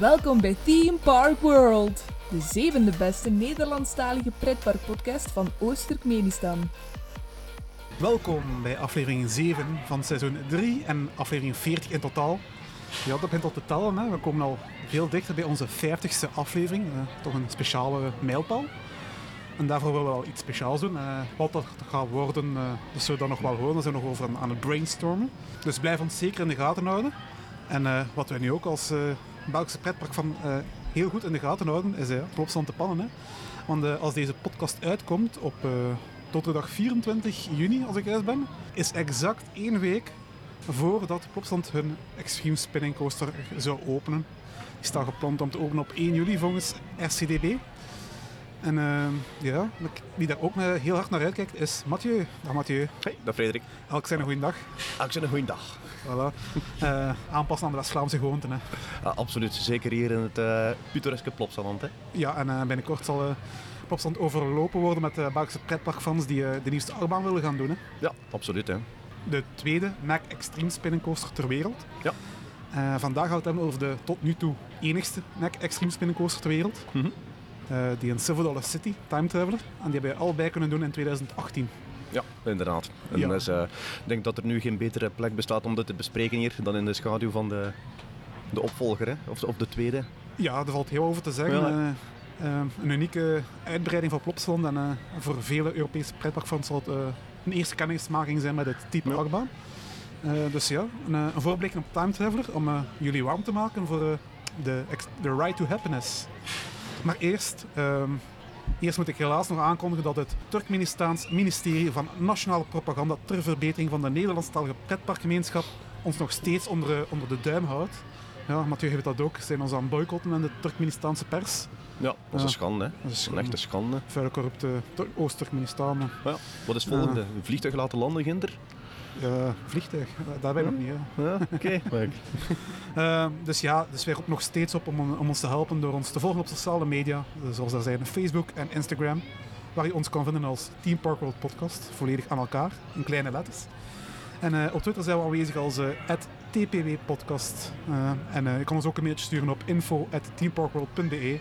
Welkom bij Theme Park World, de zevende beste Nederlandstalige pretparkpodcast van Oost-Turkmenistan. Welkom bij aflevering 7 van seizoen 3 en aflevering 40 in totaal. Ja, dat begint al te tellen. Hè. We komen al veel dichter bij onze 50ste aflevering. Eh, toch een speciale mijlpaal. En daarvoor willen we wel iets speciaals doen. Eh, wat dat gaat worden, eh, dat zullen we dan nog wel horen. We zijn nog over aan, aan het brainstormen. Dus blijf ons zeker in de gaten houden. En eh, wat wij nu ook als Belgische pretpark van eh, heel goed in de gaten houden, is uh, Plopsland te pannen. Hè. Want eh, als deze podcast uitkomt op eh, donderdag 24 juni, als ik juist ben, is exact één week voordat Plopsland hun Extreme Spinning Coaster zou openen. Die staat gepland om te openen op 1 juli volgens RCDB. En eh, ja, wie daar ook eh, heel hard naar uitkijkt is Mathieu. Dag Mathieu. Hey, dag Frederik. Elk zijn een goede dag. Elk zijn een goede dag. Voilà. Eh, aanpassen aan de West-Vlaamse gewoonten. Hè. Ja, absoluut, zeker hier in het uh, pittoreske Plopsaland. Hè. Ja, en uh, binnenkort zal uh, Plopsaland overlopen worden met uh, Belgische pretparkfans die de nieuwste achtbaan willen gaan doen. Hè. Ja, absoluut. Hè. De tweede Mac Extreme Spinning Coaster ter wereld. Ja. vandaag gaat het hebben over de tot nu toe enigste Mac Extreme Spinning Coaster ter wereld. Mm -hmm. die in Silver Dollar City, Time Traveler. En die hebben we allebei kunnen doen in 2018. Ja, inderdaad. En Ja. Dus, uh, ik denk dat er nu geen betere plek bestaat om dit te bespreken hier dan in de schaduw van de, de opvolger, hè? Of, de, of de tweede. Ja, daar valt heel over te zeggen. Ja. Uh, uh, een unieke uitbreiding van Plopsaland en uh, voor vele Europese pretparkfans zal het een eerste kennismaking zijn met het type Ja. achtbaan. Dus ja, een, een voorblik op Time Traveler om jullie warm te maken voor de, de Ride to Happiness. Maar eerst, um, eerst moet ik helaas nog aankondigen dat het Turkmenistaans ministerie van Nationale Propaganda ter verbetering van de Nederlandstalige pretparkgemeenschap ons nog steeds onder, uh, onder de duim houdt. Ja, Mathieu heeft dat ook. Ze zijn ons aan het boycotten in de Turkmenistaanse pers. Ja, dat is een schande. Hè? Dat is Een echte schande. Vuile corrupte Tur- Oost-Turkmenistan. Ja. Wat is het volgende? Een vliegtuig laten landen, Ginder? Ja, vliegtuig, daar ben ik nog niet. Ja, oké. Okay. Uh, dus ja, dus wij roepen nog steeds op om, om, ons te helpen door ons te volgen op sociale media. Zoals er zijn Facebook en Instagram. Waar je ons kan vinden als Team Park World Podcast. Volledig aan elkaar, in kleine letters. En uh, op Twitter zijn we aanwezig als uh, TPW Podcast. Uh, en je kan ons ook een mailtje sturen op info.teamparkworld.be.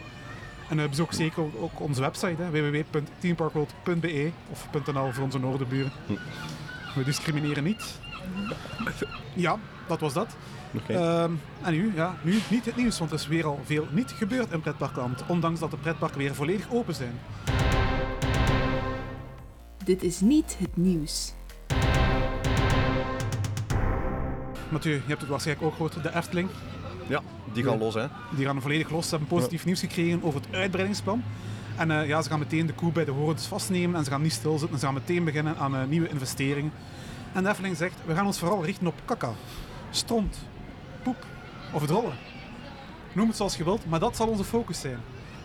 En bezoek zeker ook onze website www.teamparkworld.be of .nl voor onze noordenburen. Hm. We discrimineren niet. Ja, dat was dat. Okay. Um, en nu, ja, nu niet het nieuws, want er is weer al veel niet gebeurd in pretparkland. Ondanks dat de pretparken weer volledig open zijn. Dit is niet het nieuws. Mathieu, je hebt het waarschijnlijk ook gehoord, de Efteling. Ja, die gaan Ja. los hè. Die gaan volledig los. Ze hebben positief ja. nieuws gekregen over het uitbreidingsplan. En uh, ja, ze gaan meteen de koe bij de horens vastnemen en ze gaan niet stilzitten. Ze gaan meteen beginnen aan uh, nieuwe investeringen. En de Efteling zegt, we gaan ons vooral richten op kaka, stront, poep of drollen. Noem het zoals je wilt, maar dat zal onze focus zijn.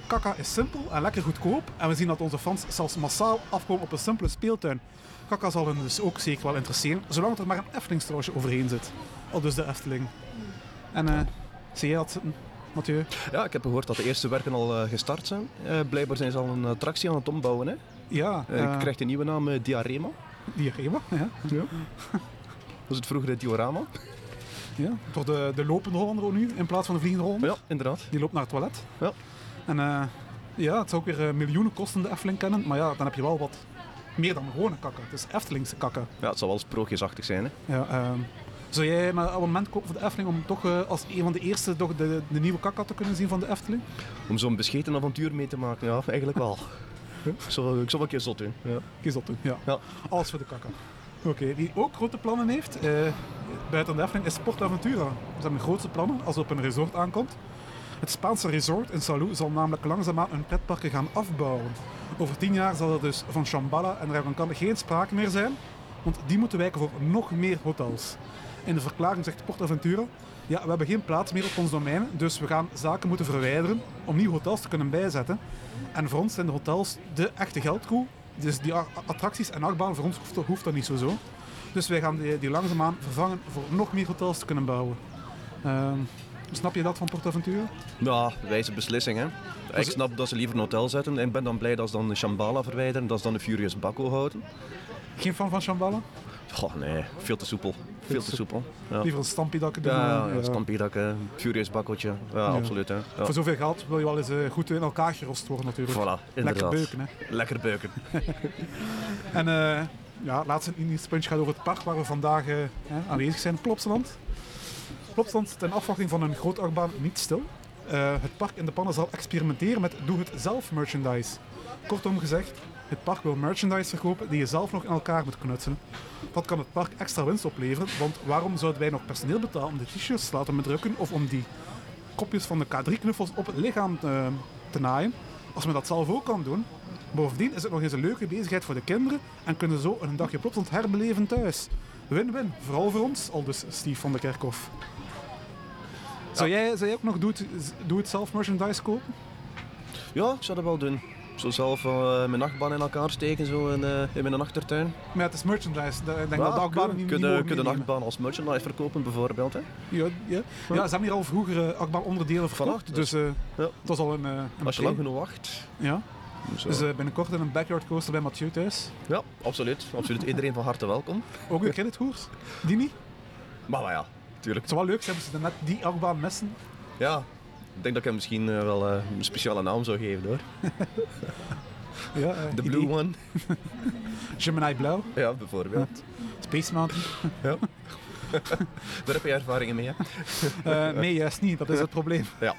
Kaka is simpel en lekker goedkoop en we zien dat onze fans zelfs massaal afkomen op een simpele speeltuin. Kaka zal hen dus ook zeker wel interesseren, zolang er maar een Eftelingstraatje overheen zit. Al dus de Efteling. En uh, zie jij dat zitten, Mathieu? Ja, ik heb gehoord dat de eerste werken al uh, gestart zijn. Uh, blijkbaar zijn ze al een attractie aan het ombouwen. Hè? Ja. Uh, krijgt een nieuwe naam, Diarema. Diarema, ja. ja. Was het vroeger Diorama? Ja, voor de, de lopende Hollander nu in plaats van de vliegende Hollander. Ja, inderdaad. Die loopt naar het toilet. Ja. En uh, ja, het zou ook weer miljoenen kosten de Efteling kennen, maar ja, dan heb je wel wat meer dan gewone kakken. Het is Eftelingse kakken. Ja, het zal wel sprookjesachtig zijn. Hè? Ja, uh, zou jij een abonnement kopen voor de Efteling om toch uh, als een van de eerste toch de, de nieuwe kakka te kunnen zien van de Efteling? Om zo'n bescheten avontuur mee te maken, ja, eigenlijk wel. ik, zal, ik zal wel een keer zot doen. Ja. Keer zot doen, ja. ja. Alles voor de kakka. Oké, okay. wie ook grote plannen heeft, uh, buiten de Efteling, is Portaventura. Ze hebben grootste plannen als het op een resort aankomt. Het Spaanse resort in Salou zal namelijk langzaamaan hun pretparken gaan afbouwen. Over tien jaar zal er dus van Shambhala en Dragon kan geen sprake meer zijn, want die moeten wijken voor nog meer hotels. In de verklaring zegt Portaventura, ja, we hebben geen plaats meer op ons domein, dus we gaan zaken moeten verwijderen om nieuwe hotels te kunnen bijzetten. En voor ons zijn de hotels de echte geldkoe, dus die attracties en achtbanen, voor ons hoeft, hoeft dat niet zo zo. Dus wij gaan die, die langzaamaan vervangen voor nog meer hotels te kunnen bouwen. Uh, snap je dat van Portaventura? Ja, wijze beslissing hè. Ik snap dat ze liever een hotel zetten en ik ben dan blij dat ze dan de Shambhala verwijderen, dat ze dan de Furious Baco houden. Geen fan van Shambhala? Goh, nee, veel te soepel. Veel te soepel. Ja. Liever een stampiedakken doen. Ja, ja, eh, ja. stampiedakken, Furious bakkeltje. Ja, absoluut. Hè. Ja. Voor zoveel geld wil je wel eens eh, goed in elkaar gerost worden natuurlijk. Voilà, Lekker beuken, hè. Lekker beuken. En eh ja, laatste nieuwspuntje gaat over het park waar we vandaag aanwezig zijn, Plopsaland. Plopsaland ten afwachting van een groot achtbaan niet stil. Het park in de pannen zal experimenteren met doe-het-zelf merchandise. Kortom gezegd, het park wil merchandise verkopen die je zelf nog in elkaar moet knutselen. Dat kan het park extra winst opleveren, want waarom zouden wij nog personeel betalen om de t-shirts te laten bedrukken of om die kopjes van de K3-knuffels op het lichaam eh, te naaien, als men dat zelf ook kan doen? Bovendien is het nog eens een leuke bezigheid voor de kinderen en kunnen zo een dagje Plopsaland herbeleven thuis. Win-win, vooral voor ons, al dus Steve van de Kerkhof. Zou, jij, zou jij ook nog doe-het-zelf merchandise kopen? Ja, ik zou dat wel doen. Zo zelf eh, mijn nachtbaan in elkaar steken zo in, eh, in mijn achtertuin. Maar het is merchandise. Ik denk dat de achtbanen kun- niet, kun je- de nachtbaan als merchandise verkopen bijvoorbeeld. Hè? Ja, ja. ja, ze hebben hier al vroeger uh, achtbaanonderdelen verkocht. Voilà, dus ja. het was al een, een Als je lang genoeg wacht. Ja. Zo. Dus eh, binnenkort in een backyard coaster bij Mathieu thuis. ja, absoluut. absoluut. Iedereen van harte welkom. Ook een credithoers. Die niet. Maar, maar ja, tuurlijk. Het zou wel leuk zijn ze net die achtbaan missen. Ja, ik denk dat ik hem misschien eh, wel eh, een speciale naam zou geven hoor. Ja, eh, De idee. Blue One. Gemini Blauw. Ja, bijvoorbeeld. Space Mountain. Ja. Daar heb je ervaringen mee, hè? Nee, juist niet. Dat is het probleem. Ja.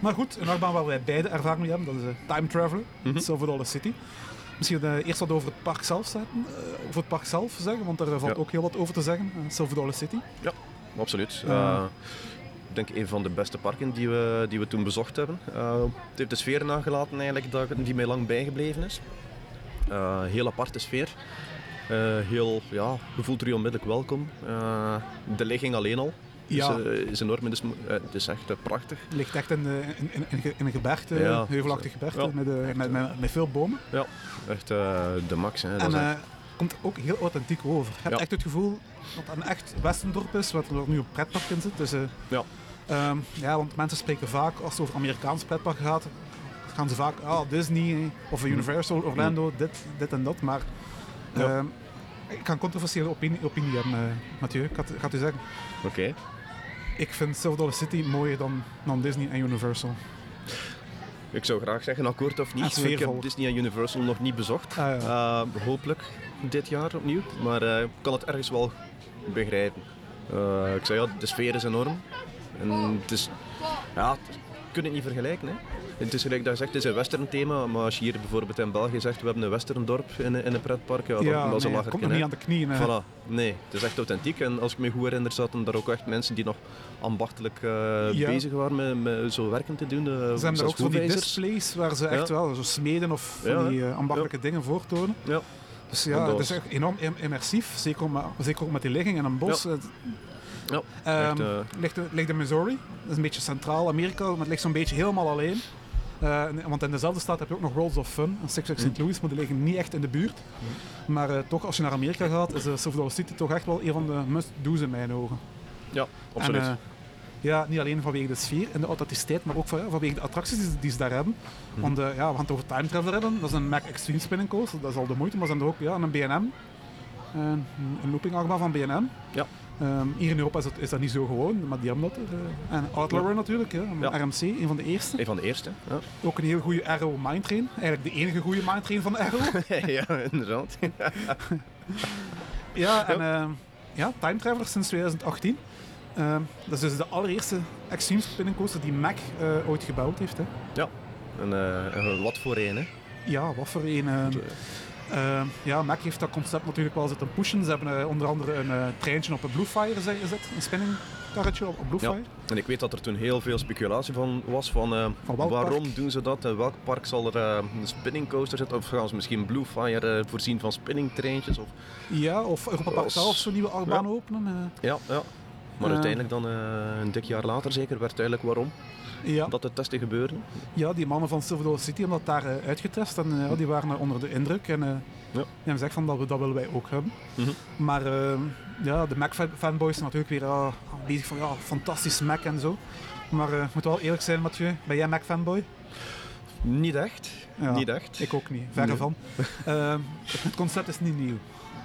maar goed, een achtbaan waar wij beide ervaring mee hebben, dat is Time Traveler, Mhm. Silver Dollar City. Misschien eerst wat over het park zelf zetten, over het park zelf zeggen, want daar valt Ja. ook heel wat over te zeggen. Silver Dollar City. Absoluut. Ik denk een van de beste parken die we, die we toen bezocht hebben. Eh, het heeft de sfeer nagelaten eigenlijk dat, die mij lang bijgebleven is. Eh, heel aparte sfeer. Eh, heel, ja, je voelt er je onmiddellijk welkom. De ligging alleen al Ja. is, is enorm. Het is, het is echt prachtig. Het ligt echt in, de, in, in, een gebergte, Ja. heuvelachtig gebergte, Ja. met, met, met, met veel bomen. Ja, echt de max. Hè. Dat En echt- komt ook heel authentiek over. Je hebt Ja. echt het gevoel dat het een echt westendorp is, wat er nu een pretpark in zit. Dus, Ja. Ehm, ja, want mensen spreken vaak, als het over Amerikaans pretpark gaat, gaan ze vaak, ah, Disney of Universal, Orlando, dit, dit en dat. Maar Ja. ehm, ik kan controversiële opinie, opinie hebben, eh, Mathieu. Ik ga, het- ik ga het u zeggen. Oké. Ik vind Silver Dollar City mooier dan, dan Disney en Universal. Ik zou graag zeggen akkoord of niet. Ik heb Disney en Universal nog niet bezocht. Ah, ja. Eh, hopelijk dit jaar opnieuw. Maar eh, ik kan het ergens wel begrijpen. Ik zei ja, de sfeer is enorm. En het is... Ja, het- je kunt het niet vergelijken. Hè. Het is gelijk dat je zegt, het is een western thema. Maar als je hier bijvoorbeeld in België zegt, we hebben een western dorp in, in een pretpark. Ja, dan, ja, een komt nog hè. niet aan de knieën. hè. Voilà. Nee, het is echt authentiek. En als ik me goed herinner, zaten daar ook echt mensen die nog ambachtelijk eh, Ja. bezig waren met, met zo werken te doen. Ze hebben er ook zo die displays waar ze echt Ja. wel zo smeden of van die eh, ambachtelijke dingen voortonen. Ja. Dus En ja, het is was- echt enorm im- immersief. Zeker, ook met- zeker ook met die ligging in een bos. Het- Ja, Ehm, echt, eh, ligt, ligt in Missouri. Dat is een beetje centraal-Amerika, maar het ligt zo'n beetje helemaal alleen. Eh, want in dezelfde stad heb je ook nog Worlds of Fun en Six Flags St. Louis, maar die liggen niet echt in de buurt. Maar eh, toch, als je naar Amerika gaat, is uh, Silver City toch echt wel een van de must-do's in mijn ogen. ja, absoluut. En, ja, niet alleen vanwege de sfeer en de authenticiteit, maar ook van- ja, vanwege de attracties die, ze- die ze daar hebben. Mhm. Want ja, we gaan het over Time Traveler hebben. Dat is een Mac Extreme Spinning Coaster, dat is al de moeite. Maar ze hebben er ook ja, een BNM, een, een looping achtbaan van BNM. Ja. Ehm, hier in Europa is dat, is dat niet zo gewoon, maar die hebben dat er. eh. en Outlawer natuurlijk, ja, Ja. RMC, een van de eerste. Een van de eerste. Ja, Ook een heel goede Arrow Mindtrain. Eigenlijk de enige goede Mindtrain van Arrow. ja inderdaad. Ja, en ehm, ja, Time Traveler sinds 2018. Ehm, dat is dus de allereerste Extreme Spinning Coaster die Mac eh, ooit gebouwd heeft. Hè. En, eh, en wat voor een, hè? Ja, wat voor een. Ehm, ja, Mac heeft dat concept natuurlijk wel zitten pushen. Ze hebben eh, onder andere een eh, treintje op een Bluefire gezet, een spinning karretje op, op Bluefire. En ik weet dat er toen heel veel speculatie van was van, eh, Van waarom park? doen ze dat en welk park zal er een spinning coaster zitten of gaan ze misschien Bluefire voorzien van spinning treintjes of Ja, of Europa Park zelf zo'n nieuwe achtbaan openen. ja, ja. Maar uiteindelijk dan een dik jaar later zeker werd duidelijk waarom ja, dat de testen gebeurden. ja, die mannen van Silver Dollar City hebben dat daar eh, uitgetest en eh, ja, die waren onder de indruk. En eh, Ja. die hebben gezegd van dat, we, dat willen wij ook hebben. Mhm. Maar ja, de Mac-fanboys zijn natuurlijk weer ah, bezig van ja, fantastisch Mac en zo. Maar ik moet wel eerlijk zijn, Mathieu, ben jij Mac-fanboy? Niet echt. Ja, Niet echt. Ik ook niet, verre Nee. van. Het concept is niet nieuw.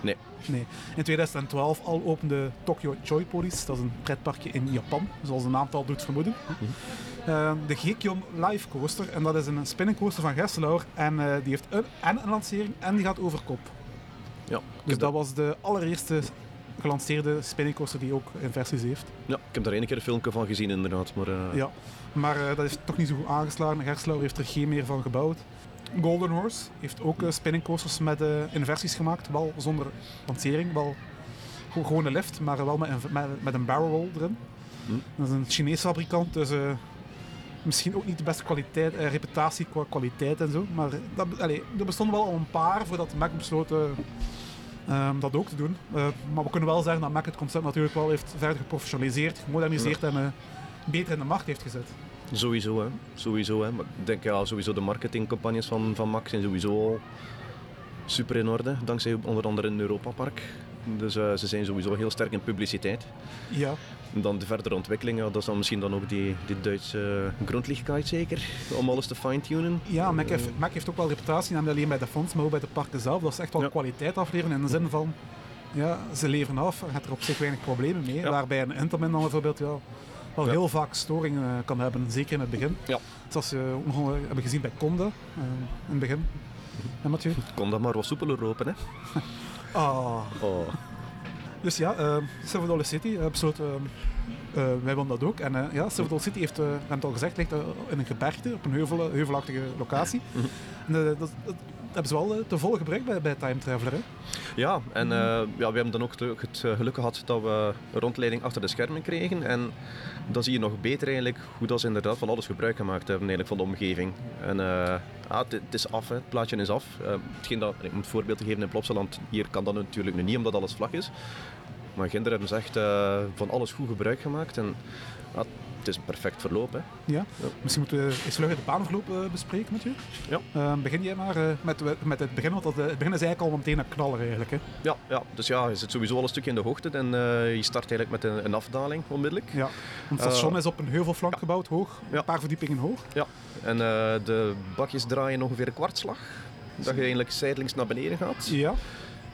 Nee. Nee. In 2012 al opende Tokyo Joy Police. Dat is een pretparkje in Japan, zoals de naam al doet vermoeden. Uh, de Gekion Live Coaster. En dat is een spinning coaster van Gesselauer. En uh, die heeft een, en een lancering en die gaat over kop. Ja, Dus dat was de allereerste gelanceerde spinning coaster die ook inversies heeft. Ja, ik heb daar één keer een filmpje van gezien inderdaad. Maar, uh... Ja, maar dat is toch niet zo goed aangeslagen. Gerslauer heeft er geen meer van gebouwd. Golden Horse heeft ook uh, spinning coasters met inversies gemaakt. Wel zonder lancering, wel gewoon een lift, maar wel met een, met, met een barrel roll erin. Hm. Dat is een Chinese fabrikant, dus misschien ook niet de beste kwaliteit, reputatie qua kwaliteit en zo. Maar dat, er bestonden wel al een paar voordat Mac besloot Um, dat ook te doen. Uh, maar we kunnen wel zeggen dat Mac het concept natuurlijk wel heeft verder geprofessionaliseerd, gemoderniseerd en uh, beter in de markt heeft gezet. Sowieso, hè. Sowieso, hè. Maar ik denk ja, sowieso de marketingcampagnes van, van Mac zijn sowieso al super in orde, dankzij onder andere een Europa Park. Dus uh, ze zijn sowieso heel sterk in publiciteit. Ja. En dan de verdere ontwikkeling, ja, dat is dan misschien dan ook die, die Duitse grondlichtguide zeker, om alles te fine-tunen. Ja, Mac heeft, Mac heeft ook wel reputatie, niet alleen bij de fonds, maar ook bij de parken zelf. Dat is echt wel ja. kwaliteit afleveren in de zin van, ja, ze leveren af, je hebt er op zich weinig problemen mee. Ja. Waarbij een Intamin dan bijvoorbeeld ja, wel heel vaak storingen uh, kan hebben, zeker in het begin. Ja. Zoals we hebben gezien bij Conde uh, in het begin. En Mathieu? Conde maar wat soepeler lopen, hè. Ah. Oh. Dus ja, uh, Silver Dollar City uh, besloot, uh, wij wilden dat ook. En ja, Silver Dollar City heeft, het al gezegd, ligt in een gebergte, op een heuvel, heuvelachtige locatie. Mhm. En dat, dat, hebben ze wel te volle gebruikt bij, bij Time Traveler. Ja, en ja, we hebben dan ook het geluk gehad dat we een rondleiding achter de schermen kregen. En dan zie je nog beter eigenlijk hoe dat ze inderdaad van alles gebruik gemaakt hebben van de omgeving. En ah, het, het is af, het plaatje is af. hetgeen dat, ik moet voorbeeld geven in Plopsaland, hier kan dat natuurlijk nu niet omdat alles vlak is. Maar Ginder hebben ze echt uh, van alles goed gebruik gemaakt. En ja, het is een perfect verloop. Hè. Ja. ja. Misschien moeten we eens vlug de baanverloop uh, bespreken met je. Ja. Uh, begin jij maar met, met het begin, want het begin is eigenlijk al meteen een knaller eigenlijk. Hè. Ja, ja, dus ja, je zit sowieso al een stukje in de hoogte en je start eigenlijk met een, een afdaling onmiddellijk. Ja, want het station is op een heuvelflank ja. gebouwd, hoog, ja. een paar verdiepingen hoog. Ja, en de bakjes draaien ongeveer een kwartslag. Dat je eigenlijk zijdelings naar beneden gaat. Ja.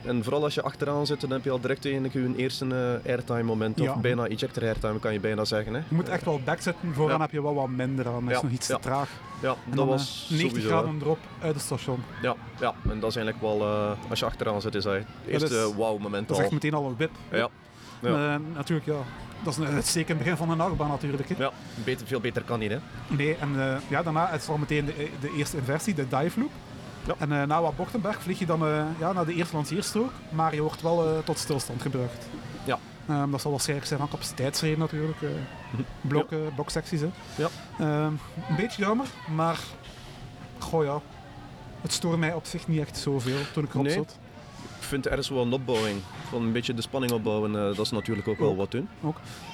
En vooral als je achteraan zit, dan heb je al direct eigenlijk je eerste uh, airtime moment. Of Ja. bijna ejector airtime kan je bijna zeggen. Hè. Je moet echt wel backzitten, vooraan Ja. heb je wel wat minder aan. Dat is nog iets te traag. Ja, En dat was eh, 90 sowieso, graden erop uit het station. Ja, ja, en dat is eigenlijk wel, eh, als je achteraan zit, is dat het eerste wow moment Dat is al. echt meteen al een wip. Ja, ja. Eh, natuurlijk, ja. Dat is een uitstekend begin van een achtbaan natuurlijk. Hè. ja beter, veel beter kan niet. Hè. Nee, en eh, ja, daarna is al meteen de, de eerste inversie, de dive loop. Ja. En eh, na wat Bochtenberg vlieg je dan eh, ja, naar de eerste lanceerstrook, maar je wordt wel eh, tot stilstand gebracht. Ja. Ehm, dat zal waarschijnlijk zijn van capaciteitsreden natuurlijk. blok, eh, bloksecties. Hè. Ja. Ehm, een beetje jammer, maar goh ja. Het stoorde mij op zich niet echt zoveel toen ik erop Nee. zat. Vind er is wel een opbouwing. Van een beetje de spanning opbouwen, eh, dat is natuurlijk ook wel Ook. wat doen.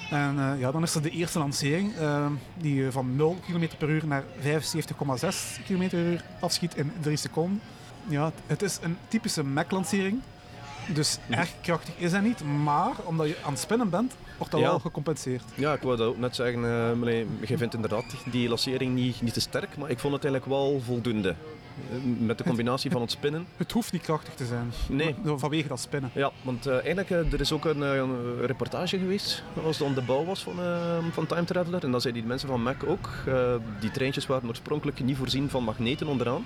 En eh, ja, dan is er de eerste lancering, ehm, die eh, van 0 km per uur naar 75,6 km per uur afschiet in 3 seconden. Ja, het is een typische Mac-lancering. Dus Mhm. erg krachtig is hij niet, maar omdat je aan het spinnen bent, wordt dat Ja. wel gecompenseerd. Ja, ik wou dat ook net zeggen. meneer, je vindt inderdaad die lancering niet, niet te sterk, maar ik vond het eigenlijk wel voldoende. Eh, Met de combinatie van het spinnen. Het hoeft niet krachtig te zijn, Nee. vanwege dat spinnen. Ja, want eh, eigenlijk er is ook een, een reportage geweest als het de bouw was van, van Time Traveler. En dan zeiden die mensen van Mac ook, die treintjes waren oorspronkelijk niet voorzien van magneten onderaan.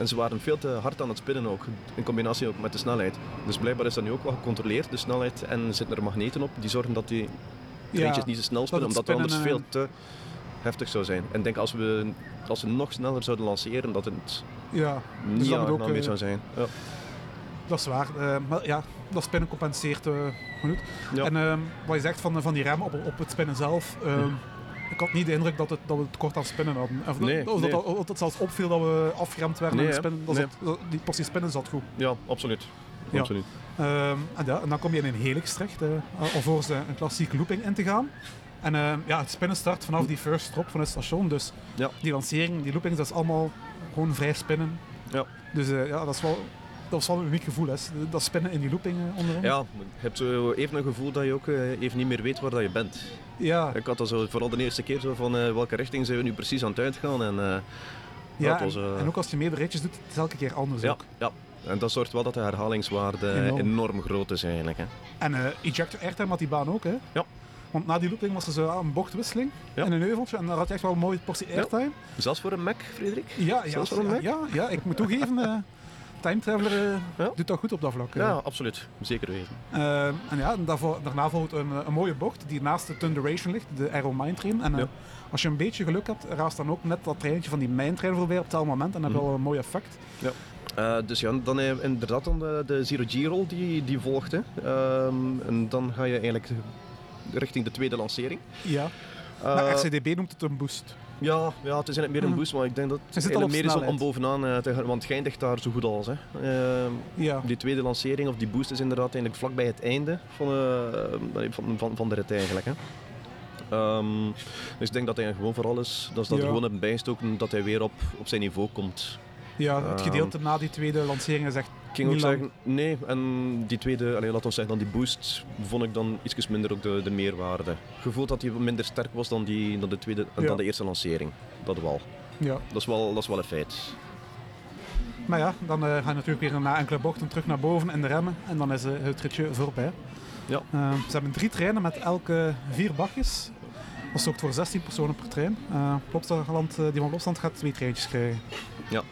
En ze waren veel te hard aan het spinnen ook, in combinatie ook met de snelheid. Dus blijkbaar is dat nu ook wel gecontroleerd, de snelheid, en zitten er magneten op die zorgen dat die treintjes niet te snel spinnen, omdat het anders veel te heftig zou zijn. En ik denk als we, als we nog sneller zouden lanceren, dat het Ja, niet dus dat ook, meer eh, zou zijn. Ja. dat is waar. Eh, maar ja, dat spinnen compenseert genoeg. Ja. En ehm, wat je zegt van, van die rem op, op het spinnen zelf. ehm, Ik had niet de indruk dat, het, dat we het kort aan spinnen hadden. Of, Nee, of nee. dat, of het zelfs opviel dat we afgeremd werden Nee, aan het hè. spinnen. Dat zat- die portie spinnen zat goed. ja, absoluut. Ja. absoluut. Ehm, en, ja, en dan kom je in een helix terecht, alvorens een klassieke looping in te gaan. En ehm, ja, het spinnen start vanaf die first drop van het station. Dus Ja. die lancering, die loopings, dat is allemaal gewoon vrij spinnen. Ja. Dus eh, ja, dat is wel... Dat was wel een uniek gevoel, hè. dat spinnen in die looping eh, onderin. Ja, je hebt zo even een gevoel dat je ook eh, even niet meer weet waar dat je bent. ja, Ik had dat zo, vooral de eerste keer zo van eh, welke richting zijn we nu precies aan het uitgaan. En, ja dat was, en, en ook als je meerdere ritjes doet, het is elke keer anders ja, ook. ja, En dat zorgt wel dat de herhalingswaarde Enorm. enorm, groot is eigenlijk. Hè. En ejector airtime had die baan ook, hè? Ja. Want na die looping was er zo een bochtwisseling Ja. in een heuveltje en daar had je echt wel een mooie portie airtime. Zelfs voor een Mac, Frederik? Ja, ja, Zelfs voor een Mac? ja, ja, ik moet toegeven, Time Traveler eh, Ja. doet dat goed op dat vlak. eh. Ja, absoluut. Zeker weten. Eh, en ja, daarvoor, daarna volgt een, een mooie bocht die naast de Thunderation ligt, de Aero Mine Train. En Ja. als je een beetje geluk hebt, raast dan ook net dat treintje van die Mine Train voorbij op hetzelfde moment en dan heb je Mhm. wel een mooi effect. Eh, dus ja, dan inderdaad dan de, de Zero G-roll die, die volgt. Hè. Ehm, en dan ga je eigenlijk richting de tweede lancering. Ja, maar RCDB noemt het een boost. Ja, ja, het is eigenlijk meer een Mhm. boost, maar ik denk dat het zit al meer is om, bovenaan eh, te gaan, want het eindigt daar zo goed als. Hè. Ehm, Ja, die tweede lancering of die boost is inderdaad eigenlijk vlakbij het einde van, eh, van, van, van de rit eigenlijk. Hè. Ehm, dus ik denk dat hij gewoon vooral is, dat ze dat Ja. er gewoon hebben bijgestoken dat hij weer op, op zijn niveau komt. Ja, het Ehm, gedeelte na die tweede lancering is echt Ik ging ook zeggen, nee, en die tweede, allee, laten we zeggen, dan die boost, vond ik dan iets minder ook de, de meerwaarde. Gevoeld dat hij minder sterk was dan, die, dan, de, tweede, Ja. dan de eerste lancering. Dat wel. Ja. Dat is wel, dat is wel een feit. Maar ja, dan eh, ga je natuurlijk weer na enkele bochten terug naar boven in de remmen en dan is eh, het ritje voorbij. Ja. Eh, ze hebben drie treinen met elke vier bakjes. Dat zorgt voor 16 personen per trein. Eh Plopsaland, eh, die van Plopsaland gaat twee treintjes krijgen. Ja.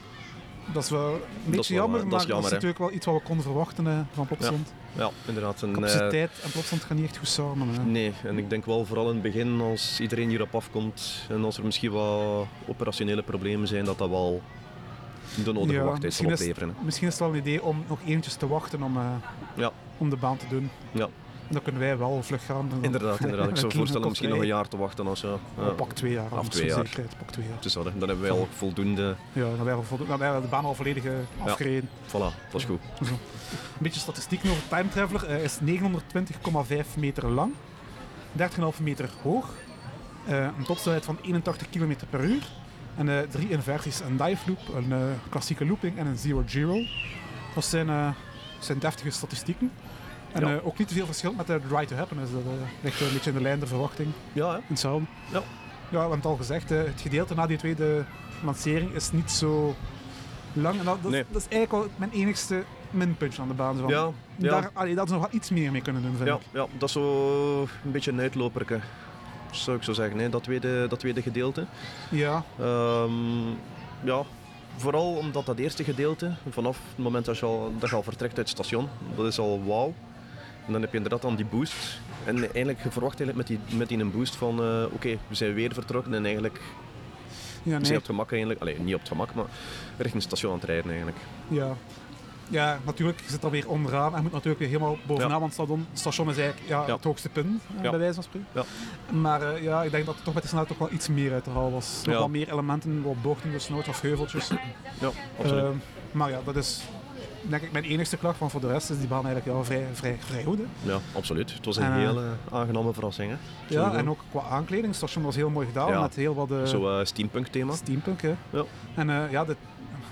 Dat is wel een beetje is wel, jammer, eh, dat maar is dat is natuurlijk wel iets wat we konden verwachten eh, van Plopsaland. Ja, inderdaad. En, eh, Capaciteit en Plopsaland gaan niet echt goed samen. hè. nee, en ik denk wel vooral in het begin, als iedereen hierop afkomt en als er misschien wat operationele problemen zijn, dat dat wel de nodige Ja, wachttijd zal is- opleveren. Misschien is het wel een idee om nog eventjes te wachten om, eh, Ja. om de baan te doen. Ja. Dan kunnen wij wel vlug gaan. Dan- Inderdaad, inderdaad. Ik zou dan voorstellen misschien nog een jaar te wachten. Als, ja. Ja. Pak twee jaar. Om twee jaar. zekerheid, pak twee jaar. Dus dat, dan hebben wij al voldoende. Ja, dan hebben we, voldo- dan hebben we de baan al volledig eh, afgereden. Voilà, dat is goed. Een beetje statistieken over Time Traveler. Hij is 920,5 meter lang, 13,5 meter hoog, eh, een topsnelheid van 81 km per uur en eh, drie inversies, een dive loop, een eh, klassieke looping en een zero giro. Dat zijn, eh, zijn deftige statistieken. En Ja. eh, ook niet te veel verschil met de Right to Happiness. Dat eh, ligt een beetje in de lijn der verwachting. Ja, hè? Hetzelfde. Ja. Ja, we hebben het al gezegd, eh, het gedeelte na die tweede lancering is niet zo lang. En dat, dat, Nee. dat is eigenlijk mijn enigste minpuntje aan de baan. Van, Ja, ja. Daar, allee, hadden ze nog wel iets meer mee kunnen doen, vind Ja, ik. ja, dat is zo een beetje een uitloperke, zou ik zo zeggen. Hè? Dat, tweede, dat tweede gedeelte. Ja, Ehm, ja, vooral omdat dat eerste gedeelte, vanaf het moment dat je al, dat je al vertrekt uit het station, dat is al wauw. En dan heb je inderdaad dan die boost. En eigenlijk, je verwacht eigenlijk met die, met die een boost van, eh, oké, we zijn weer vertrokken en eigenlijk ja, zijn nee. op het gemak eigenlijk, allee, niet op het gemak, maar richting het station aan het rijden eigenlijk. ja. ja, natuurlijk, je zit alweer onderaan en moet natuurlijk weer helemaal bovenaan, Ja. want het station, het station is eigenlijk ja, Ja. het hoogste punt, eh, bij wijze van spreken. Ja. Maar eh, ja, ik denk dat er toch met de snelheid toch wel iets meer uit te halen was. Nog wel meer elementen, wat bochten, dus nooit of heuveltjes. Ja, absoluut. Maar ja, dat is denk ik mijn enigste klacht, want voor de rest is die baan eigenlijk ja, vrij, vrij, vrij goed. hè. ja, absoluut. Het was een en, eh, hele aangename verrassing. Hè? Ja, en ook qua aankleding, het station was heel mooi gedaan, Ja. met heel wat eh, Zo eh, steampunk thema. steampunk. Hè. Ja. En ja, de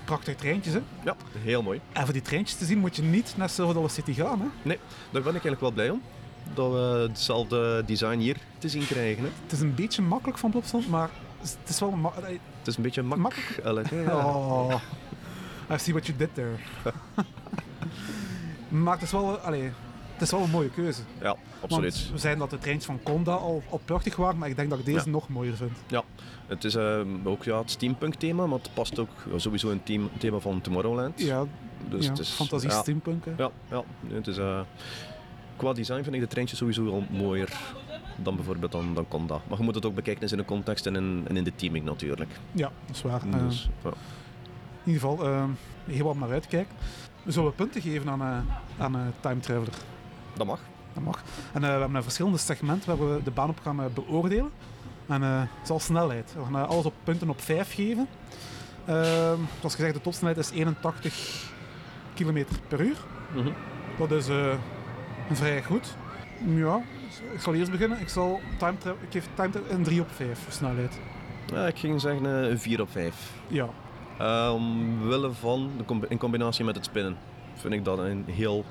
prachtige treintjes. Hè. Ja, heel mooi. En voor die treintjes te zien moet je niet naar Silver Dollar City gaan. Hè. Daar ben ik eigenlijk wel blij om. Dat we hetzelfde design hier te zien krijgen. Hè. Het is een beetje makkelijk van Plopstand, maar het is wel... Het is een beetje mak Makkelijk. Oh, I see what you did there. maar het is wel, allee, het is wel een mooie keuze. Ja, absoluut. Want we zijn dat de treintjes van Conda al, al prachtig waren, maar ik denk dat ik deze Ja. nog mooier vind. Het is eh, ook ja, het steampunk thema, maar het past ook ja, sowieso in het thema van Tomorrowland. Ja, dus ja het is, fantasie ja, steampunk. Hè. Ja, ja, het is, eh, qua design vind ik de treintjes sowieso wel mooier dan bijvoorbeeld dan, dan Conda. Maar je moet het ook bekijken in de context en in, en in de teaming natuurlijk. Ja, dat is waar. Eh, Dus, ja. In ieder geval, eh, heel wat naar uitkijken. We zullen punten geven aan, eh, aan eh, Time Traveler. Dat mag. Dat mag. En eh, we hebben een verschillende segmenten waar we de baan op gaan beoordelen. En zoals snelheid. We gaan alles op punten op 5 geven. Ehm, zoals gezegd, de topsnelheid is 81 km per uur. Mhm. Dat is vrij goed. Ja, ik zal eerst beginnen. Ik, zal time ik geef time een 3 op 5 snelheid. Ja, ik ging zeggen een 4 op 5. Ja, Uh, omwille van, de combi- in combinatie met het spinnen, vind ik dat een heel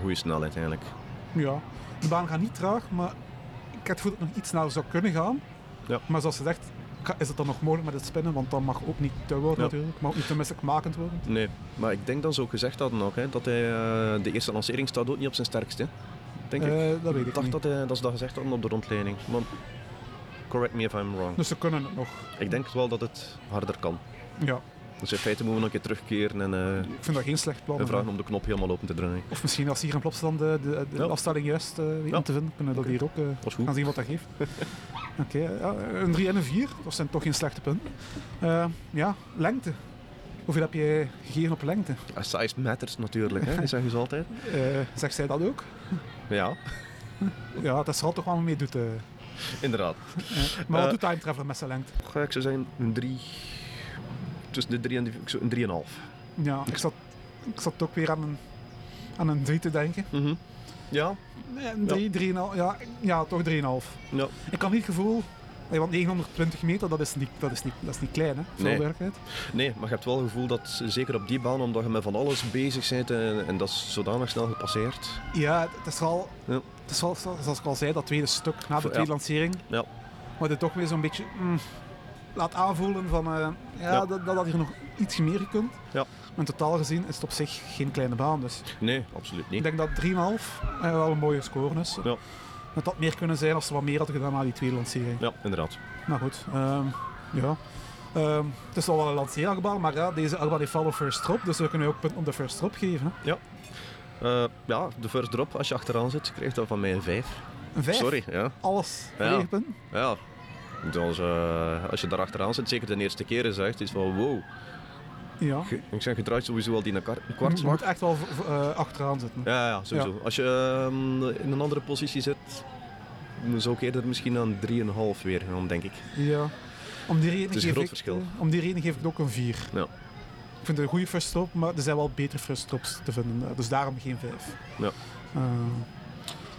goede snelheid eigenlijk. ja. De baan gaat niet traag, maar ik heb het gevoel dat het nog iets sneller zou kunnen gaan. Ja. Maar zoals gezegd, Ka- Is het dan nog mogelijk met het spinnen? Want dat mag ook niet te worden Ja. natuurlijk. Ook niet te misselijkmakend worden. Nee, maar ik denk dat ze ook gezegd hadden ook, hè, dat hij, eh, de eerste lancering staat ook niet op zijn sterkste. Denk ik. Eh, dat weet ik ik dacht niet. dat, hij, dat ze dat gezegd hadden op de rondleiding. Maar correct me if I'm wrong. Dus ze kunnen het nog. Ik denk wel dat het harder kan. Ja, Dus in feite moeten we nog een keer terugkeren en, eh, ik vind dat geen slecht plan. en vragen om de knop helemaal open te draaien. Of misschien als hier in Plopsland de, de, de Ja. afstelling juist eh weten Ja. te vinden, kunnen we dat hier ook eh, gaan zien wat dat geeft. Oké, ja, een 3 en een 4, dat zijn toch geen slechte punten. Eh, ja, lengte. Hoeveel heb je gegeven op lengte? Ah, Size matters natuurlijk, hè, dat zeggen ze altijd. Eh, zegt zij dat ook? Ja, Ja, dat zal toch wel mee doet. eh. inderdaad. Maar wat Eh, doet Time Traveler met zijn lengte? Ga ik zo zeggen, een 3. Tussen de 3 en de, ik zou- een 3,5. Ja, ik zat, ik zat ook weer aan een, aan een 3 te denken. Mhm. Ja, Nee, Een 3, 3,5. Ja, ja, toch 3,5. ja. Ik had niet het gevoel, nee, want 920 meter, dat is niet, dat is niet, dat is niet klein, hè? Nee. werkelijkheid. Nee, maar je hebt wel het gevoel dat zeker op die baan, omdat je met van alles bezig bent en, en dat is zodanig snel gepasseerd. Ja, het is wel, Ja. het is wel zoals ik al zei, dat tweede stuk na de Ja. tweede lancering. Ja. Wat het toch weer zo'n beetje mm, laat aanvoelen van, eh, ja, Ja. Dat, dat had hier nog iets meer gekund. Ja. Maar totaal gezien is het op zich geen kleine baan. Dus Nee, absoluut ik niet. denk dat 3,5 eh, wel een mooie score is. Ja. Het had meer kunnen zijn als ze wat meer hadden gedaan na die tweede lancering. Ja, inderdaad. Maar goed, ehm, ja. Ehm, het is al wel een lanceerachtbaan, maar ja, deze achtbaan heeft wel first drop, dus we kunnen ook punten op de first drop geven. Hè. Eh, ja, de first drop, als je achteraan zit, krijg je dan van mij een 5. Een 5, Sorry, ja. alles, Ja. 9 punten. Ja. Dus, als je daar achteraan zit, zeker de eerste keer, is het echt iets van wow. Ja. Ge- Ik zeg, je draait sowieso al die een kwart- Je moet echt wel eh, achteraan zitten. Ja, ja, sowieso. Als je ehm, in een andere positie zit, zou ik eerder misschien aan 3,5 weer gaan, denk ik. Ja. Om die reden Het is een groot ik, verschil. om die reden geef ik het ook een 4. Ja. Ik vind het een goede first maar er zijn wel betere first te vinden. eh, Dus daarom geen 5. Ja.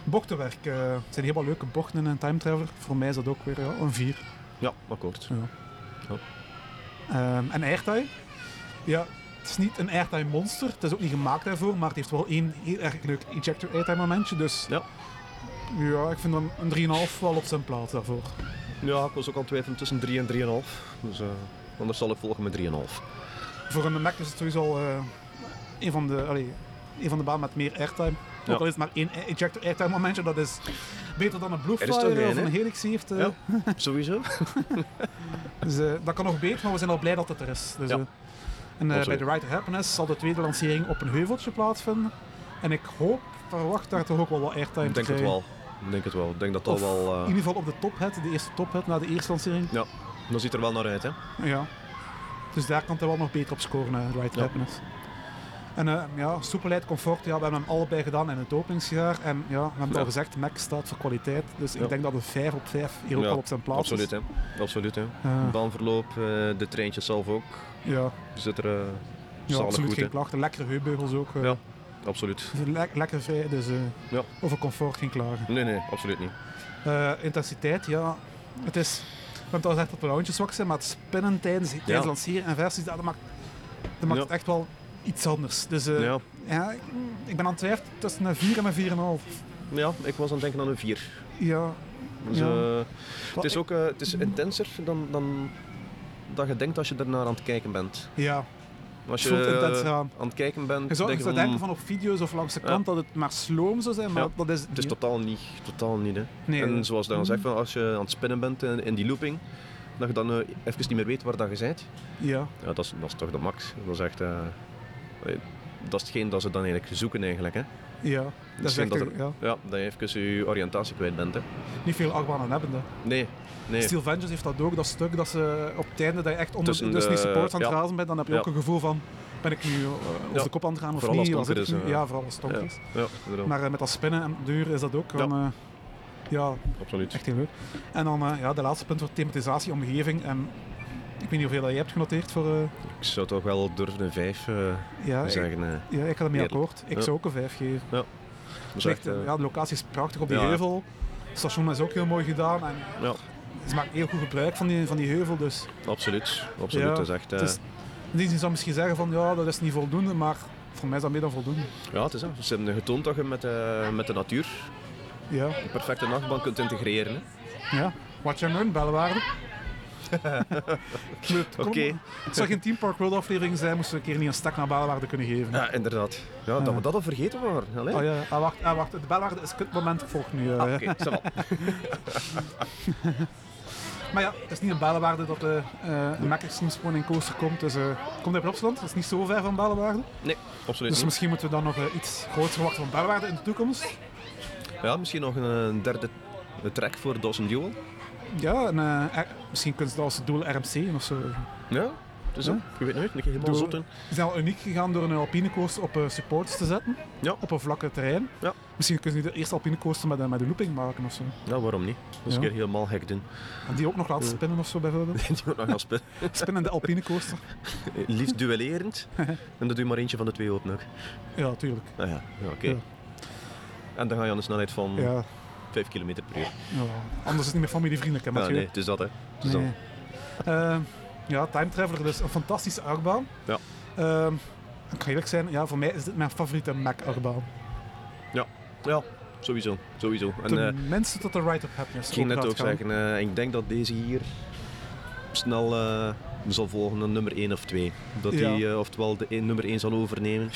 Bochtenwerk. eh, het zijn helemaal leuke bochten in een time traveler. Voor mij is dat ook weer ja, een 4. Ja, akkoord. Ehm, en airtime? Ja, het is niet een airtime monster. Het is ook niet gemaakt daarvoor, maar het heeft wel één heel erg leuk ejector airtime momentje. Dus Ja. ja, ik vind dan een 3,5 wel op zijn plaats daarvoor. Ja, ik was ook al twijfelen tussen 3 en 3,5. Dus eh, anders zal ik volgen met 3,5. Voor een Mac is het sowieso al eh, een, van de, allee, een van de banen met meer airtime. Ja. Ook al is het maar één ejector airtime momentje, dat is beter dan een Er één, of een? Helix heeft. eh. Ja. Sowieso? Dus eh, dat kan nog beter, maar we zijn al blij dat het er is. Dus, Ja. eh, en bij de Rider Happiness zal de tweede lancering op een heuveltje plaatsvinden. En ik hoop, verwacht daar toch ook wel wat airtime Ik te denk het wel. Ik denk het wel. Ik denk dat dat Of wel... in ieder geval op de tophead, de eerste tophead na de eerste lancering. Ja, dat ziet er wel naar uit, hè. Ja. Dus daar kan hij wel nog beter op scoren, Rider. Happiness. En eh, ja, soepelheid, comfort, ja, we hebben hem allebei gedaan in het openingsjaar. En ja, we hebben het al gezegd, Mac staat voor kwaliteit. Dus ik denk dat een 5 op 5 hier ook op zijn plaats Absoluut, is. hè. Absoluut, hè. Baanverloop, eh, de treintjes zelf ook. ja, Zit er uh, ja absoluut goed, geen hè. klachten. Lekkere heupbeugels ook. Ja. Absoluut. Le- lekker vrij, dus Ja. over comfort geen klagen. Nee, nee, absoluut niet. Intensiteit, ja, het is... We hebben het al gezegd dat de launches zwak zijn, maar het spinnen tijdens, tijdens Ja. lanceren en versies, dat maakt, dat maakt Ja. echt wel iets anders. Dus eh, Ja. ja, ik, ik ben aan het twijfelen tussen een 4 en een 4,5. ja, ik was aan het denken aan een 4. Ja, Dus, Ja. eh, het is ook eh, het is intenser dan, dan dat je denkt als je ernaar aan het kijken bent. ja. Als je aan. aan het kijken bent, Je zou, denk je je zou van, denken van op video's of langs de kant dat het maar sloom zou zijn, maar Ja. dat is het Het is niet. totaal niet, totaal niet hè. Nee, en zoals dan zegt, van als je aan het spinnen bent in, in die looping, dat je dan eh, even niet meer weet waar dat je bent. Ja, Ja, dat is, dat is toch de max. Dat is echt... dat is hetgeen dat ze dan eigenlijk zoeken eigenlijk. Hè. ja. Dat is echt, dat er- ja. Ja, dat je even je oriëntatie kwijt bent. Hè. Niet veel achtbanen hebben. Hè. Nee, nee. Steel Vengeance heeft dat ook, dat stuk dat ze op het einde dat je echt onder Tussen dus de- niet supports aan het ja. razen bent, dan heb je Ja. ook een gevoel van ben ik nu eh, over Ja. de kop aan het gaan of Vooral als niet? het is, eh. Ja, vooral als het is. Maar eh, met dat spinnen en duur is dat ook Ja. dan, eh, ja, Absoluut. echt heel leuk. En dan eh, ja, de laatste punt wordt thematisatie, omgeving. En ik weet niet hoeveel je hebt genoteerd voor... eh, Ik zou toch wel durven een 5 ja, ik, zeggen. eh. ja, ik ga ermee akkoord. Ik Ja. zou ook een 5 geven. Echt, eh, eh, ja, de locatie is prachtig op die ja. heuvel. Het station is ook heel mooi gedaan. En ja, ze maken heel goed gebruik van die, van die heuvel. Dus absoluut. absoluut. Ja, Dat is echt, eh, het is- die zou misschien zeggen van ja, dat is niet voldoende. Maar voor mij is dat meer dan voldoende. ja, het is dat. Ze hebben getoond dat je met, eh, met de natuur Ja, een perfecte nachtbaan kunt integreren. Hè. ja. Watch and learn, bellenwaarde. Oké. Het zou geen Team Park World aflevering zijn, moesten we een keer niet een stak naar Belwaarde kunnen geven. Ja, inderdaad. Ja, dat we dat al vergeten waren. Allee. Oh ja, ah, wacht, ah, wacht, de Belwaarde is het kutmoment volgt nu. eh. Ah, oké, va. Maar ja, het is niet in Belwaarde dat de eh Mac Extreme Spawning Coaster komt. Dus eh komt hij op Opsland, dat is niet zo ver van Belwaarde. Nee, absoluut Dus niet. misschien moeten we dan nog eh, iets groter verwachten van Belwaarde in de toekomst. Ja, misschien nog een, een derde track voor Dawson Duel. Ja, en eh, er- misschien kunnen ze dat als doel RMC of zo. Ja, dus Ja. je weet nooit, een keer helemaal zot in. Ze zijn al uniek gegaan door een alpine coaster op eh, supports te zetten. Ja. Op een vlakke terrein. Ja. Misschien kunnen ze de eerste alpine coaster met, met een looping maken of zo. Ja, waarom niet? Dat is Ja. een keer helemaal gek doen. En die ook nog laten spinnen of zo bijvoorbeeld. Die moet nog gaan spelen. Spinnende alpine coaster. Liefst duellerend. en dan doe je maar eentje van de twee open ook. Ja, tuurlijk. Ah ja, ja oké. En dan ga je aan een snelheid van Ja, 5 km per uur. ja. Anders is het niet meer familievriendelijk, hè, Ja, Mathieu? nee, het is dat hè. Het is Nee. Eh, ja, Time Traveler, dus een fantastische achtbaan. Ja. Ehm, ik ga eerlijk zijn, ja, voor mij is dit mijn favoriete Mac-achtbaan. dat. Ja, sowieso. sowieso. En, eh, tot de Ride of Happiness. ik ging net ook gaan. zeggen, eh, ik denk dat deze hier snel zal volgen naar nummer 1 of 2. Dat Ja. hij eh, oftewel de nummer 1 zal overnemen.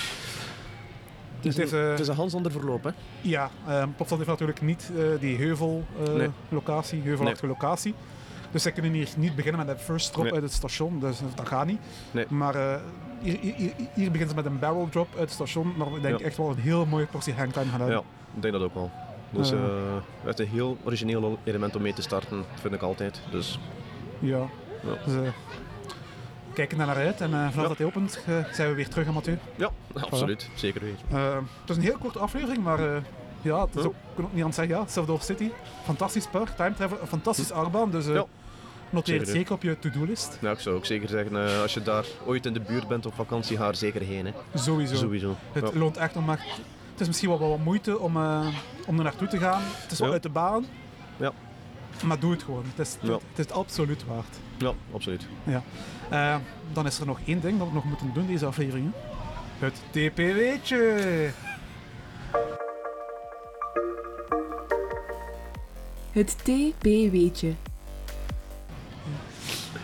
Het is, een, eh, het is een Hans verloop, hè? Ja, Popstad heeft natuurlijk niet eh, die heuvel eh, Nee. heuvelachtige locatie. Dus zij kunnen hier niet beginnen met een first drop Nee. uit het station, dus dat gaat niet. Nee. Maar hier, hier, beginnen ze met een barrel drop uit het station, maar ik denk Ja. echt wel een heel mooie portie hangtime gaan hebben. Ja, ik denk dat ook wel. Dus eh, het is een heel origineel element om mee te starten, vind ik altijd. Dus Ja. Ja. Dus, kijken daar naar uit en eh, vanaf Ja. dat hij opent eh, zijn we weer terug aan Mathieu. ja, absoluut. Zeker weten. Eh, het is een heel korte aflevering, maar ja, het is ook, ik kan ook niet aan het zeggen, ja, Silver City, fantastisch park, time travel, een fantastisch achtbaan, dus eh, Ja. noteer het Zeker. op je to-do-list. Nou, ik zou ook zeker zeggen, als je daar ooit in de buurt bent op vakantie, ga er zeker heen. Hè. Sowieso. Sowieso. Het Ja. loont echt om maar, het is misschien wel wat moeite om, om er naartoe te gaan. Het is wel Ja. uit de baan, Ja. maar doe het gewoon. Het is, Ja. het is absoluut waard. Ja, absoluut. Eh, dan is er nog één ding dat we nog moeten doen deze aflevering. hè. Het TPW'tje. Het TP-weetje.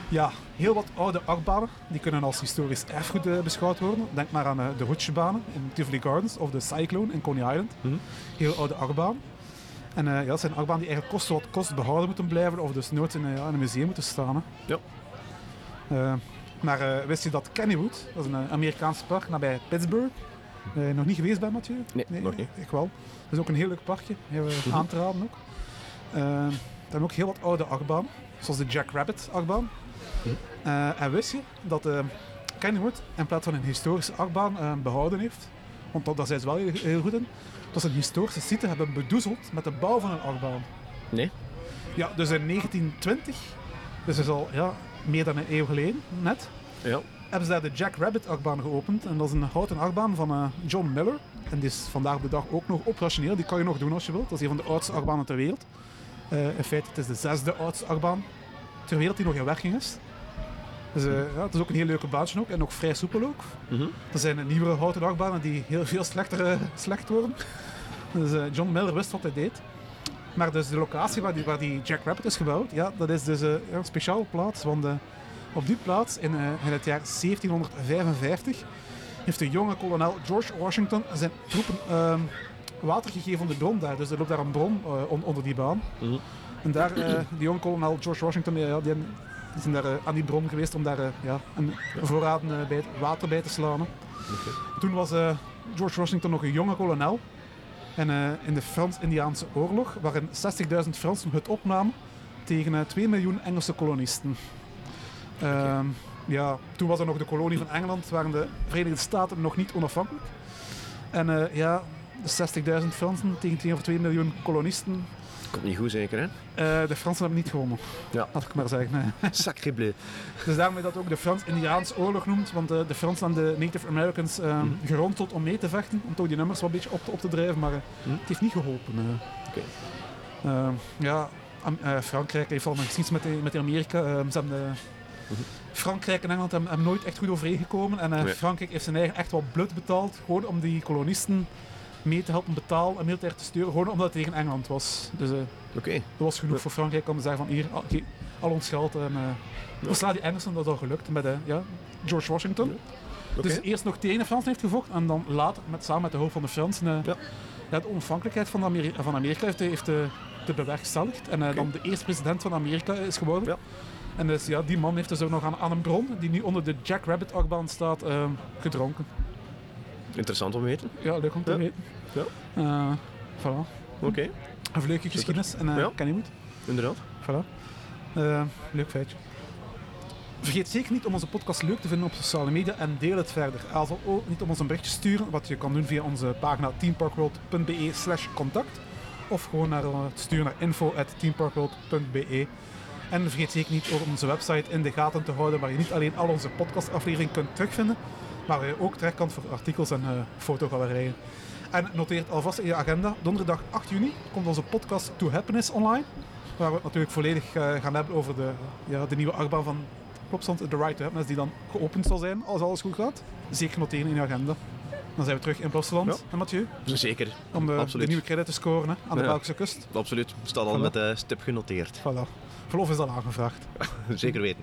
Ja, heel wat oude achtbanen die kunnen als historisch erfgoed eh, beschouwd worden. Denk maar aan eh, de Hoetsjebanen in Tivoli Gardens of de Cyclone in Coney Island. Mhm. Heel oude achtbaan. En eh, ja, dat zijn achtbanen die eigenlijk kosten wat kost behouden moeten blijven of dus nooit in, eh, ja, in een museum moeten staan. Hè. Ja. Eh, maar wist je dat Kennywood, dat is een Amerikaans park nabij Pittsburgh, eh, nog niet geweest bij Mathieu? Nee, nog niet. Ik wel. Dat is ook een heel leuk parkje, heel eh, Mhm. aan te raden ook. Eh, er zijn ook heel wat oude achtbanen, zoals de Jack Rabbit achtbaan. Mhm. En wist je dat eh, Kennywood in plaats van een historische achtbaan eh, behouden heeft? Want dat, daar zijn ze wel heel, heel goed in. Dat ze een historische site hebben bedoezeld met de bouw van een achtbaan. Nee? Ja, dus in 1920, dus dat is al ja, meer dan een eeuw geleden, net, Ja. hebben ze daar de Jack Rabbit achtbaan geopend. En dat is een houten achtbaan van eh, John Miller. En die is vandaag de dag ook nog operationeel. Die kan je nog doen als je wilt. Dat is een van de oudste achtbanen ter wereld. Eh, in feite, het is de zesde oudste achtbaan ter wereld die nog in werking is. Dus eh, ja, het is ook een heel leuke baantje ook. En ook vrij soepel ook. Mhm. Er zijn nieuwere houten achtbanen die heel veel slechter eh, slecht worden. Dus eh, John Miller wist wat hij deed. Maar dus de locatie waar die, waar die Jack Rabbit is gebouwd, ja, dat is dus een speciale plaats. Want op die plaats in, in het jaar 1755 heeft de jonge kolonel George Washington zijn troepen ehm, water gegeven onder de bron daar. Dus er loopt daar een bron on- onder die baan. Mhm. En daar, die jonge kolonel George Washington, die, die zijn daar eh, aan die bron geweest om daar eh, ja, een voorraad eh, bij, water bij te slaan. Toen was George Washington nog een jonge kolonel. En in de Frans-Indiaanse oorlog, waarin 60.000 Fransen het opnamen tegen eh, 2 miljoen Engelse kolonisten. Ehm, ja, toen was er nog de kolonie van Engeland, waren de Verenigde Staten nog niet onafhankelijk. En ja, de 60.000 Fransen tegen 2 of 2 miljoen kolonisten. Komt niet goed zeker, hè? Eh, de Fransen hebben niet gewonnen, Ja. laat ik maar zeggen. Sacré bleu. Dus daarom is dat ook de Frans-Indiaanse oorlog noemt, want eh, de Fransen en de Native Americans eh, Mhm. geronseld om mee te vechten, om toch die nummers wel een beetje op te, op te drijven, maar eh, Mhm. het heeft niet geholpen. eh. Oké. Eh, ja, Frankrijk heeft al een geschiedenis met, de- met de Amerika. eh, ze hebben, Mhm. Frankrijk en Engeland hebben, hebben nooit echt goed overeengekomen en Nee. Frankrijk heeft zijn eigen echt wel bloed betaald, gewoon om die kolonisten mee te helpen betalen en militair te sturen, gewoon omdat het tegen Engeland was. Dus eh, dat was genoeg voor Frankrijk om te zeggen van hier, al, ge- al ons geld. En, uh, versla die Engelsen, dat is al gelukt met eh, ja, George Washington. Dus eerst nog tegen de Fransen heeft gevochten en dan later, met, samen met de hulp van de Fransen, eh, de onafhankelijkheid van, Ameri- van Amerika heeft, heeft de bewerkstelligd. En eh, dan de eerste president van Amerika is geworden. Ja. En dus ja, die man heeft dus ook nog aan, aan een bron, die nu onder de Jack Rabbit achtbaan staat, eh, gedronken. Interessant om te weten. Ja, leuk om te Ja. weten. Ja. Eh, voilà. Oké, Een leuke geschiedenis en eh Ja. ken je goed. inderdaad. Voilà. Eh, leuk feitje. Vergeet zeker niet om onze podcast leuk te vinden op sociale media en deel het verder. Aarzel ook niet om ons een berichtje te sturen, wat je kan doen via onze pagina teamparkworld.be slash contact of gewoon naar, sturen naar info.teamparkworld.be En vergeet zeker niet om onze website in de gaten te houden, waar je niet alleen al onze podcastafleveringen kunt terugvinden, maar waar je ook terecht kan voor artikels en eh, fotogalerijen. En noteer het alvast in je agenda. Donderdag 8 juni komt onze podcast To Happiness online. Waar we het natuurlijk volledig eh, gaan hebben over de, ja, de nieuwe achtbaan van Klopstand, The Right to Happiness, die dan geopend zal zijn als alles goed gaat. Zeker noteren in je agenda. Dan zijn we terug in Ja. hè Mathieu? Zeker. Om de, nieuwe credit te scoren hè, aan de Ja. Belgische kust. Absoluut. Staat al Voilà. met de stip genoteerd. Voilà. Verlof is al aangevraagd. Zeker weten.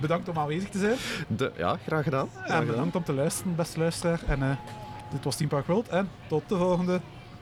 Bedankt om aanwezig te zijn. De, ja, graag gedaan. Graag En gedaan. bedankt om te luisteren, beste luisteraar. En eh, dit was Team Park World. En tot de volgende.